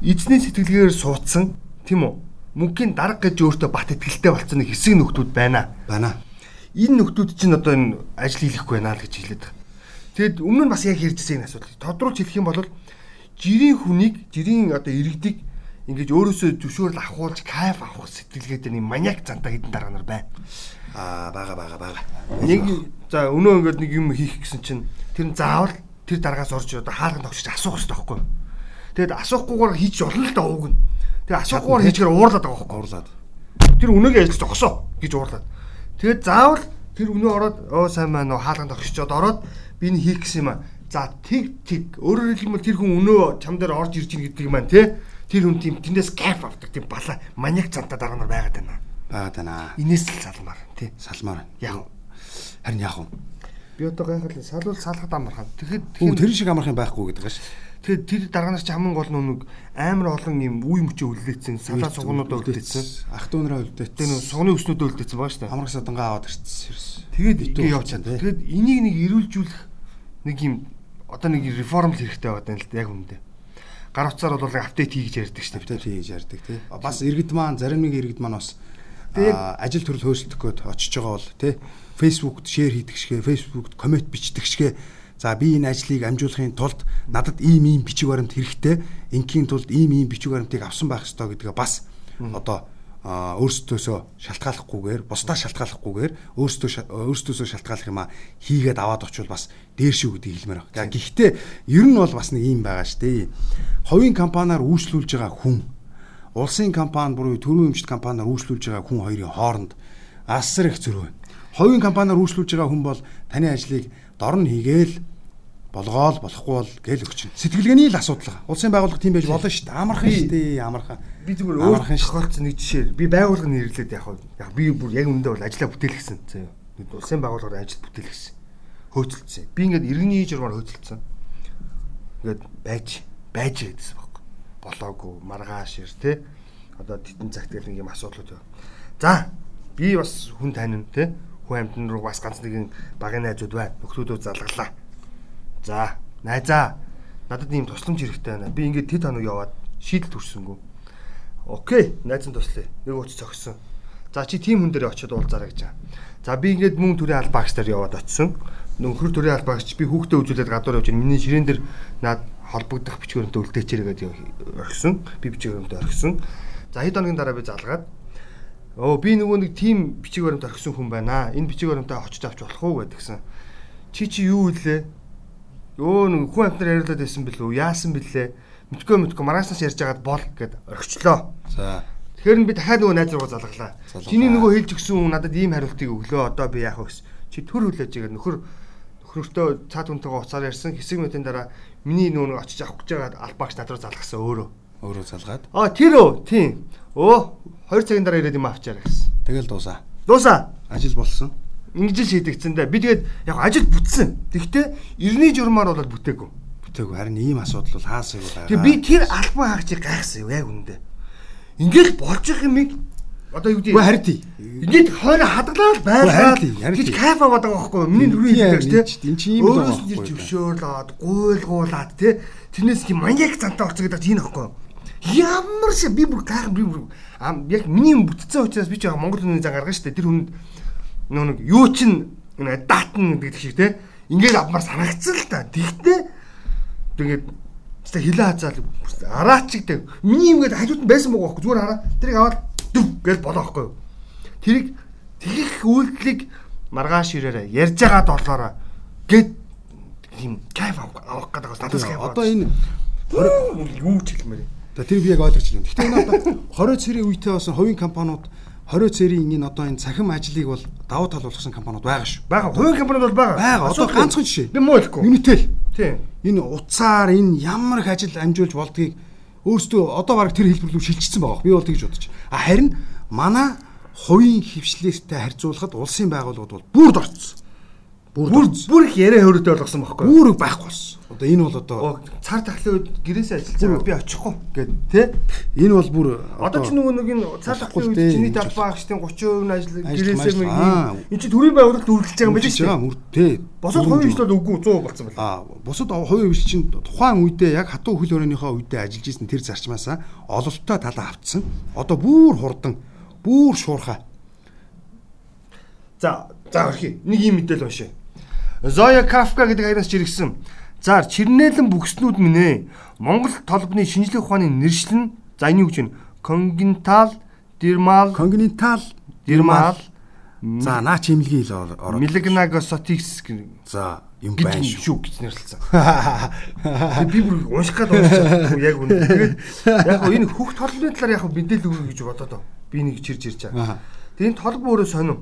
эзний сэтгэлгээр суудсан тийм үү? Мөнхийн дарга гэж өөртөө бат итгэлтэй болсон нэг хэсэг нөхдүүд байна. Байна. Энэ нөхдүүд чинь одоо энэ ажил хийхгүй байна л гэж хэлээд байгаа. Тэгэд өмнө нь бас яг ярьжсэн энэ асуудал. Тодруулж хэлэх юм бол жирийн хүнийг жирийн одоо иргэдийг ингэж өөрөөсөө зөвшөөрөл авахулж кайф авах сэтгэлгээтэй нэг маниак зантаа хідэн дарга нар байна. Аа бага бага бага. Нэг за өнөө ингэж нэг юм хийх гэсэн чинь тэр нь заавал тэр дараагаас орж одоо хаалганд тогшиж асуух хэрэгтэй байхгүй юу? Тэгэд асуухгүйгээр хийж болно л да ууг нь. Тэгээ асуухгүйгээр хийчихээр уурлаад байгаа байхгүй уурлаад. Тэр өнөөгийн ажил зогсоо гэж уурлаад. Тэгээд заавал тэр өнөө ороод оо сайн маань нөө хаалганд огшчоод ороод би энэ хийх гэсэн юм аа. За тэг тэг өөрөөр хэлбэл тэр хүн өнөө чам дээр орж ирж ийн гэдэг юм байна тий. Тэр хүн тийм тэндээс кайф авдаг тийм бала маниак цантаа дараа нар байгаад байна. Байгаад байна. Инээс л салмаар тий. Салмаар. Яг харин яг би одоо гайхал салвал салхад амархан. Тэгэхэд тэр шиг амархан байхгүй гэдэг ш. Тэгэхээр тэр дарга нар ч хамгийн гол нь нэг амар олон юм үе мөчөө үлдээсэн, салаа сугнуудаа үлдээсэн. Ах トゥ нараа үлдээсэн. Тэр сугны өснүүдөө үлдээсэн баа штэ. Хамрах садангаа аваад ирсэн. Тэгээд ингэ явж чад. Тэгээд энийг нэг эрүүлжүүлэх нэг юм одоо нэг реформ хэрэгтэй байгаа юм л яг үндэ. Гар утсаар бол апдейт хийж ярьдаг штэ. Апдейт хийж ярьдаг тий. Бас иргэд маань зарим нэг иргэд маань бас ажил төрөл хөөсөлдөх гээд очиж байгаа бол тий. Facebook-д шеэр хийдэг шигэ, Facebook-д коммент бичдэг шигэ За би энэ ажлыг амжуулахын тулд надад ийм ийм бичиг баримт хэрэгтэй. Ингийн тулд ийм ийм бичиг баримтыг авсан байх ёстой гэдгээ бас одоо өөрсдөөсөө шалтгааллахгүйгээр бусдаа шалтгааллахгүйгээр өөрсдөө өөрсдөөсөө шалтгааллах юм а хийгээд аваад очивол бас дээр шүү гэдгийг хэлмээр байна. Гэхдээ ер нь бол бас нэг юм байгаа шүү дээ. Ховийн компаниар үйлчлүүлж байгаа хүн улсын компани буюу төрийн өмчт компаниар үйлчлүүлж байгаа хүн хоёрын хооронд асар их зөрүү байна. Ховийн компаниар үйлчлүүлж байгаа хүн бол таны ажлыг дорн хийгээл болгоол болохгүй бол гэл өгч. Сэтгэлгээний л асуудал. Улсын байгууллага тийм байж болно шүү дээ. Амархан шүү дээ. Амархан. Би зүгээр өөр тохиолдсон нэг жишээ. Би байгууллага нэрлээд яг яг би бүр яг үндэ бол ажиллаа бүтээлгсэн. Зөө. Улсын байгууллагаар ажил бүтээлгсэн. Хөөцөлдсөн. Би ингээд иргэний журмаар хөөцөлдсөн. Ингээд байж байж гэдсэн баг. Болоогүй маргааш ир те. Одоо титэн цагт гэх нэг юм асуудлууд байна. За би бас хүн танин те. Хүн амьтан руу бас ганц нэгэн багын найзууд байна. Нөхрүүдөө залгалаа За, найзаа. Надад ийм тусламж хэрэгтэй байна. Би ингээд тэд хоног яваад шийдэл төрсөнгөө. Окей, найз нь туслая. Нэг ууц цогсон. За чи тийм хүн дээр очиод уулзаарай гэж. За би ингээд мөн төрийн албаагч дээр яваад очисон. Нөхөр төрийн албаагч би хүүхдээ үзүүлээд гадуур явж миний ширээн дээр наад холбогдох бичгүүрэнтэй үлдээчээрэй гэдэг орхисон. Би бичгүүрэнтэй орхисон. За хэд хоногийн дараа би залгаад Оо би нөгөө нэг тим бичиг баримт орхисон хүн байна. Энэ бичиг баримтаа очиж авч болох уу гэдгсэн. Чи чи юу илээ? Өө нэг хүн амтнаар яриулаад байсан билүү? Яасан бэлээ? Мэдгүй мэдгүй маргаашнаас ярьж байгаад бол гэд орхичлоо. За. Тэгэхээр би дахиад нөгөө найз руугаа залгалаа. Чиний нөгөө хэлж өгсөн хүн надад ийм хариултыг өглөө. Одоо би яах вэ гэсэн. Чи төр хүлээж байгаа нөхөр нөхрөөртөө цаад хүнтэйгээ уцаар ярьсан хэсэг мэтэн дараа миний нөгөө очиж авах гэж байгаа албаагч над руу залгасан өөрөө. Өөрөө залгаад. А тэр үү? Тийм. Өө 2 цагийн дараа ирээд юм авчаарай гэсэн. Тэгэл дуусаа. Дуусаа. Ажил болсон. Ингэж л шийдэгцэн дээ. Би тэгээд яг ажил бүтсэн. Тэгтээ эртний журмаар болоод бүтээгүй. Бүтээгүй. Харин ийм асуудал бол хаасаг байгаа. Тэгээ би тэр альбан хаагчийг гайхсан юу яг үндэ. Ингээд болж их юм одоо юу гэдэг Үгүй харин тий. Ингээд хойно. Харин тий, харин Гэж кайф аваад байгаа байхгүй юу? Миний төрийн хэлдэг Тийм, тий. энэ чи ийм л байгаа Өөрөөс нь байхгүй юу? зөвшөөрлөөд, гуйлгуулад тий. Тэрнээс чи маньяк цантаа орцоо гэдэг чинь энэ байхгүй юу? Ямар шиг би бүр гайх би бүр яг миний юм бүтцэн учраас би ч Монгол хүний зан гаргана шүү дээ. Тэр хүнд нөө нэг юу чин датн гэдэг шиг тий. Ингээд авмаар санагдсан л та. Тэгтээ тэгээд Тэстэ хилээ хазаал араачигтэй. Миний юм гээд хажууд нь байсан байгаа байхгүй зүгээр хараа. Тэрийг аваад дүв гэж болоо байхгүй. Тэрийг тэгэх үйлдэлийг маргааш ирээрээ ярьж байгаа долоороо гэд юм кайф авах гэдэг бас надаас кайф. Одоо энэ юу ч хэлмээр. За тэр би яг ойлгож байна. Гэхдээ энэ одоо 20 цэрийн үетэй болсон хувийн компаниуд 20 цэрийн энэ одоо энэ цахим ажлыг бол давуу тал болгосон компаниуд байгаа шүү. Бага хувийн компаниуд бол байгаа. Бага. Одоо ганцхан жишээ. Би муу хэлэхгүй. Unitel Тийм. энэ утсаар энэ ямар их ажил амжуулж болдгийг өөрсдөө одоо баг тэр хэлбэр рүү шилжчихсэн байгаа. Би бол тэгж бодож. А харин манай хувийн хөвшлээстэй харьцуулахад улсын байгууллагууд бол бүрд орцсон. Бүр бүр их яриа хөрөдөө болгосон байхгүй юу? Бүрэг байхгүй болсон. Одоо энэ бол одоо Оо цар тахлын үед гэрээсээ ажиллаж би очихгүй гэд тий. энэ бол бүр Одоо ч нөгөө нэг энэ цар тахлын үед чиний талбаагчдын 30% нь ажил гэрээсээ мэг Аа. энэ чинь төрийн байгууллагт үргэлж байгаа юм дээ. мөр тий. Босод хувийн хвшлүүд үгүй 100 болсон байна. А бусад хувийн хвшил чинь тухайн үедээ яг хатуу хөл өрөөнийхөө үедээ ажиллаж исэн тэр зарчмаасаа ололттой талаа автсан. Одоо бүр хурдан, бүр шуурхай. За за орхи. Нэг юм мэдээл уншаа. Зоя Кафка гэдэг аянаас жиргсэн. За чирнээлэн бүхснүүд минь ээ. Монгол толбны шинжлэх ухааны нэршил нь за энэ юу гэж вэ? Конгентал, дермал, Конгенитал, дермал, За наач имлгийн хэл ор- ороод. меланогосотикс гэх За юм байна шүү. гэж нэрлэлсэн. Би бүр унших гад чадахгүй яг үнэ. Тэгээд яг энэ хөх толбны талаар яг мэдээлэл өгнө гэж бодоод оо. Би нэг чирж ирж Аха. байгаа. Тэгээд энэ толб өөрөө сонирм.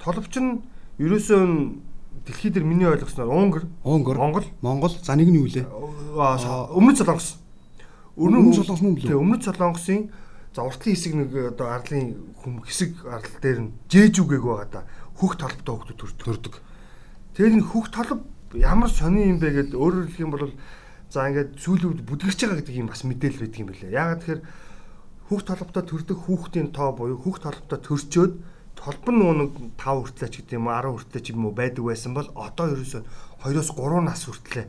Толб чинь ерөөсөө дэлхий дээр миний ойлгосноор Унгар, Унгар, Монгол, Монгол. За нэг нь юу лээ? өмнөд Солонгос. Өмнөд Солонгос мөн билүү? Тэгээ өмнөд Солонгосын за уртлын хэсэг нэг одоо арлын хүм хэсэг арал дээр нь жээжүгээг байгаа да. Хөх толбтой хөхтөд төрдөг. Тэгээд энэ хөх толб ямар сони юм бэ гэд өөрөөр хэлэх юм бол за ингээд сүүлүүд бүдгэрч байгаа гэдэг юм бас мэдээлэл байдаг юм билээ. Яагаад тэгэхээр хөх толбтой төрдөг хүүхдийн тоо буюу хөх толбтой төрчөөд толб нь нуу нэг 5 хүртлээ ч гэдэг юм уу 10 хүртлээ ч юм уу байдаг байсан бол одоо ерөөсөө 2-оос 3 нас хүртлээ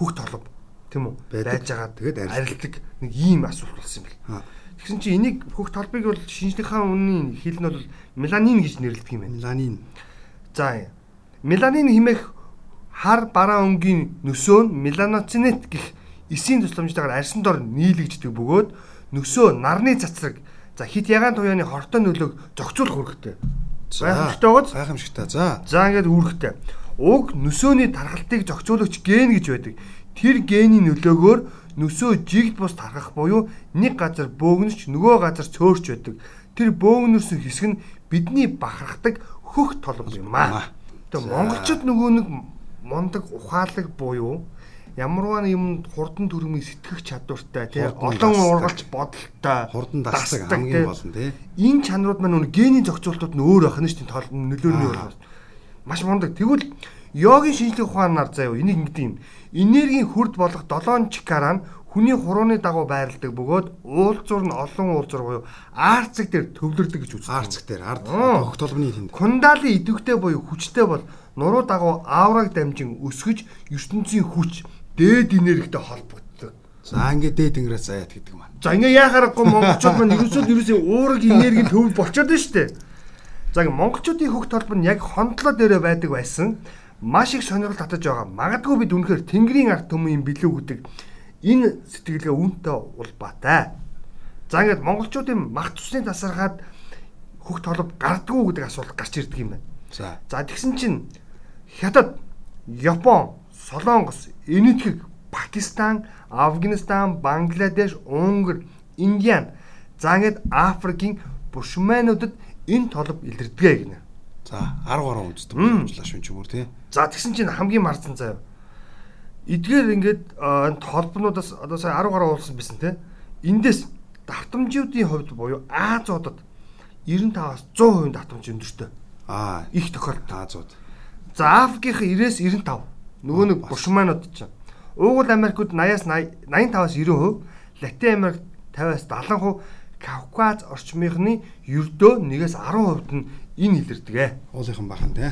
хөх толб тийм үү байж байгаа Тэгээд арилдаг. нэг ийм асуулт болсон юм. Аа. Тэгсэн чинь энийг хөх толбыг бол шинжлэхаан үнийн хэл нь бол меланин гэж нэрлэдэг юм байна. Меланин. За меланин хэмээх хар бараа өнгийн нөсөө нь меланоцинет гэх эсийн тусламжтайгаар арьсан дор нийлэгддэг бөгөөд нөсөө нарны цацраг за хит ягаан туяаны хортой нөлөөг зохицуулах үүрэгтэй. Гайхамшигтай байгааз. Гайхамшигтай. За. За ингээд үүрэгтэй. Уг нөсөөний тархалтыг зохицуулагч ген гэж байдаг. Тэр гений нөлөөгөөр нөсөө жигд бус тархах буюу нэг газар бөөгнөж нөгөө газар цөөрч байдаг. Тэр бөөгнөрсөн хэсэг нь бидний бахархдаг хөх толб юм аа. Тэгээ монголчууд нөгөө нэг мондаг ухаалаг буюу ямарваа юм хурдан төрмийг сэтгэх чадвартай тий. Олон ургалж бодолтой. Хурдан дасдаг хамгийн гол нь тий. энэ чанарууд маань нүг гений зохицуултууд нь өөр байх нь шүү дээ тол нөлөөний өөр маш мундаг. Тэгвэл йогийн шинжлэх ухаанаар заяа энийг ингэдэг юм. Энергийн хүрд болох 7 чакара нь хүний хурууны дагуу байрладаг бөгөөд уулзуур нь олон уулзуур буюу арцэг дээр төвлөрдөг гэж үздэг. Арцэг дээр ард толгоны тэнд. Кундали идэвхтэй буюу хүчтэй бол нуруу дагуу аураг дамжин өсгөж ертөнцийн хүч дээд энергитэй холбогддог. За ингээд дээд тэнгэрээс заяат гэдэг маань. За ингээ яхаарахгүй монголчууд маань ерөөсөө ерөөсөө уурэг энерги төв болчиход байна шүү дээ. За ингээ монголчуудын хөх толбор нь яг хондлоо дээрээ байдаг байсан. Маш их сонирхол татаж байгаа. Магадгүй бид үнэхээр тэнгэрийн ард түмэн билүү гэдэг энэ сэтгэлгээ үүнтэй улбаатай. За ингээд монголчуудын мах цусны тасархаад хөх толб гардггүй гэдэг асуулт гарч ирдэг юм байна. За. За тэгсэн чинь Хятад, Япон, Солонгос, Энэтхэг, Пакистан, Афганистан, Бангладеш, Унгар, Индиан за ингээд Африкийн бушмануудад энэ толб илэрдэгэ гинэ. За 10 гаруй үндэстэн боломжлаа шүн ч юм уу тий. За тэгсэн чинь хамгийн марцсан заяа. Эдгээр ингээд энэ толбнуудаас одоо сая 10 гаруй уулсан бисэн тий. Эндээс давтамжуудын хувьд буюу Азиудад 95-аас 100% давтамж өндөртэй. Аа Их тохиолдолд. Азууд. За Африкийнх 90-95. Нөгөө нэг бушманууд чинь. Уугуул Америкууд 80-аас 85-аас 90%, Латин Америк 50-аас 70%, Кавказ орчмынхны ердөө 1-ээс 10% нь энэ илэрдэг. Уулынхан бахан тий.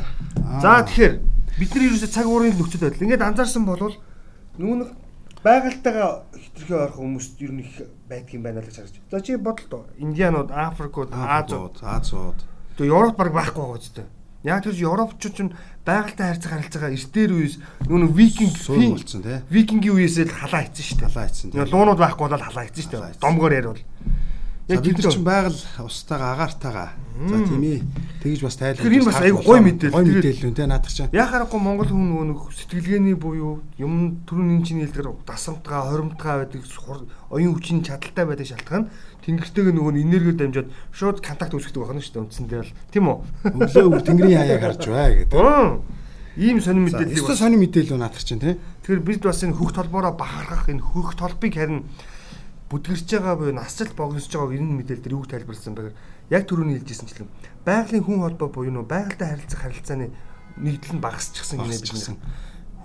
За тэгэхээр бид нар ерөөсөө цаг уурын нөхцөл байдал. Ингээд анзаарсан болвол нөгөө нэг байгальтайгаа хитрхи орох хүмүүст ер нь их байдаг юм байна л гэж харж. За чи бодолтой. Индианууд, Африкууд, Азууд, Азууд. тэгээ Европ баг байхгүй байгаа ч гэдэг. Яг тэр Европчууд ч байгальтай харьцах харилцаагаа эртээр үеэс нөгөө викинг Суун болцсон тий. викингийн үеэс л халаа хийсэн шүү дээ. Халаа хийсэн тий. Луунууд байхгүй бол халаа хийсэн шүү дээ. Домгоор ярил. Яг бид нар тэр чинь байгаль устайгаа агартайгаа. За тийм ээ. Тэгж бас тайлбар. Тэгэхээр энэ бас айгүй гоё мэдээлэл. Тэгээд- мэдээлэл үү те наадах чинь. Яхаарахгүй Монгол хүн нөгөө сэтгэлгээний буюу юм төрүн энэ чинь хэлдгэр дасамтгаа, хоримтгаа байдаг оюун хүчин чадaltaй байдаг шалтгаан тэнгэртэйг нөгөө нь энергиор дамжаад шууд контакт үүсгэдэг байна шүү дээ үндсэндээ бол. Тийм үү? Өглөө өр тэнгэрийн хаяаг харж бай гэдэг. Ийм сонир мэдээллийг Өстө бас сони мэдээлэл үү наадах чинь те. Тэгэхээр бид бас энэ хөх толбоороо бахархах энэ хөх толбыг харин бүдгэрч байгаа буюу насжилт богиносж байгааг энэ мэдээлэл дээр юу тайлбарласан бэ гэхээр яг түрүүний хэлжсэнчлэн байгалийн хүн холбоо буюу нөө байгальтай харилцах харилцааны нэгдэл нь багасчихсан гинэ бид.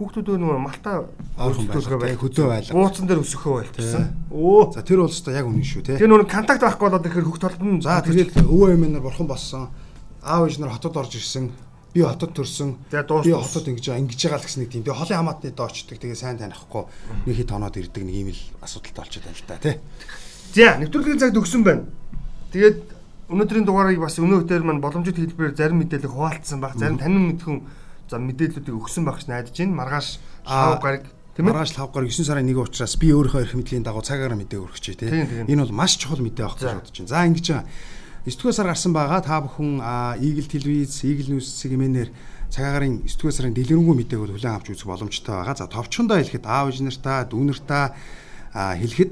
Хүүхдүүд нөгөө малтаа Ойрхон өлтөлгөө байлгаа, хөдөө байлгаа. бууцан дээр өсөхөө байлтсан. Өө. За тэр бол өстө яг үнэн шүү те. Тэр нөгөө контакт байхгүй болоод ирэхээр хөх толб нь За тэгээд өвөө эмээ нар бурхан болсон. Аав ээж нар хотод орж ирсэн. Би хотод төрсөн. Би хотод ингэж ингэж байгаа л гэсэн нэг тийм. Тэгээ холын хамаатны доочдөг. Тэгээ сайн танихгүй нэг хит оноод ирдэг нэг ийм л асуудалтай болчиход байна л та тий. За нэвтрүүлгийн цагт өгсөн байна. Тэгээд өнөөдрийн дугаарыг бас өнөө өдөр маань боломжит хэлбэрээр зарим мэдээлэл хуваалцсан баг. Зарим танин мэдхэн за мэдээллүүдийг өгсөн байх гэж найдаж байна. Маргааш Аа, шав гараг тийм ээ. Маргааш 5 гаруй 9 сарын 1 учраас би өөрийнхөө эрх мэдлийн дагуу цагаараа мэдээ өргөчээ тий. Тийм. Энэ бол маш чухал мэдээ авах гэж бодож байна. За ингэж байгаа. 9 сар гарсан байгаа та бүхэн Eagle телевиз, Eagle News сегмэнээр цагаагаар 9 сарын дэлгэрэнгүй мэдээгүүд хүлээн авч үзэх боломжтой байгаа. За товчхондоо хэлэхэд аав ээж нартаа, дүү нартаа аа, хэлэхэд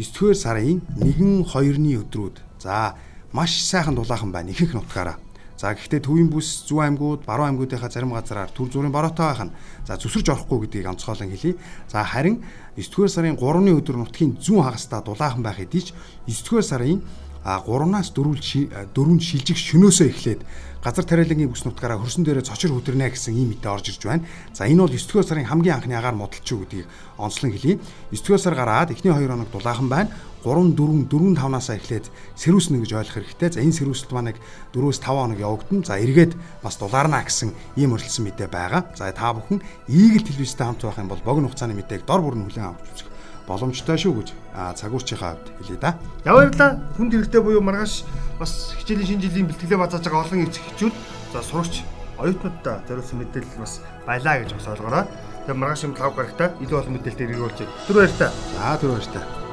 9 сарын 1, 2-ны өдрүүд. За маш сайхан дулаахан байна ихэнх нутгаараа. За гэхдээ төвийн бүс зүүн аймгууд, баруун аймгуудынхаа зарим газраар төр зүрийн бороотой байх нь за зүсэрж орохгүй гэдгийг онцгойлон хэлье. За харин 9-р сарын 3-ны өдөр нутгийн зүүн хагасдаа дулаахан байх хэдий ч 9-р сарын а 3-аас 4 дөрөнд шилжих шөнөөсөө эхлээд газар тариалангийн бүс нутгаараа хөрсөн дээрээ цочор хөдөрнэ гэсэн ийм мэдээ орж ирж байна. За энэ бол 9-р сарын хамгийн анхны агаар модалч юу гэдгийг онцлон хэлье. 9-р сар гараад эхний 2 хоног дулаахан байна. 3 4 4 5-наас эхлээд сэрүүснэ гэж ойлгох хэрэгтэй. За энэ сэрүүсэлт маань 4-5 хоног явагдана. За эргээд бас дулаарна гэсэн ийм өрөлдсөн мэдээ байгаа. За та бүхэн Eagle телевизтэй хамт байх юм бол богино хугацааны мэдээг дор бүр нь хүлээн авч үзэх боломжтой шүү гэж цагуурчийнхаа хувьд хэлье да. Яваарлаа хүнд хэрэгтэй буюу маргааш бас хичээлийн шинэ жилийн бэлтгэлээ базааж байгаа олон эцэг эхчүүд за сурагч оюутнуудаа зориулсан мэдээлэл бас байлаа гэж бас ойлгоорой. Тэгээ маргааш юм 5 гарагта илүү олон мэдээлэлтэй иргүүлж. Тэр баяр та. За түр баяр та.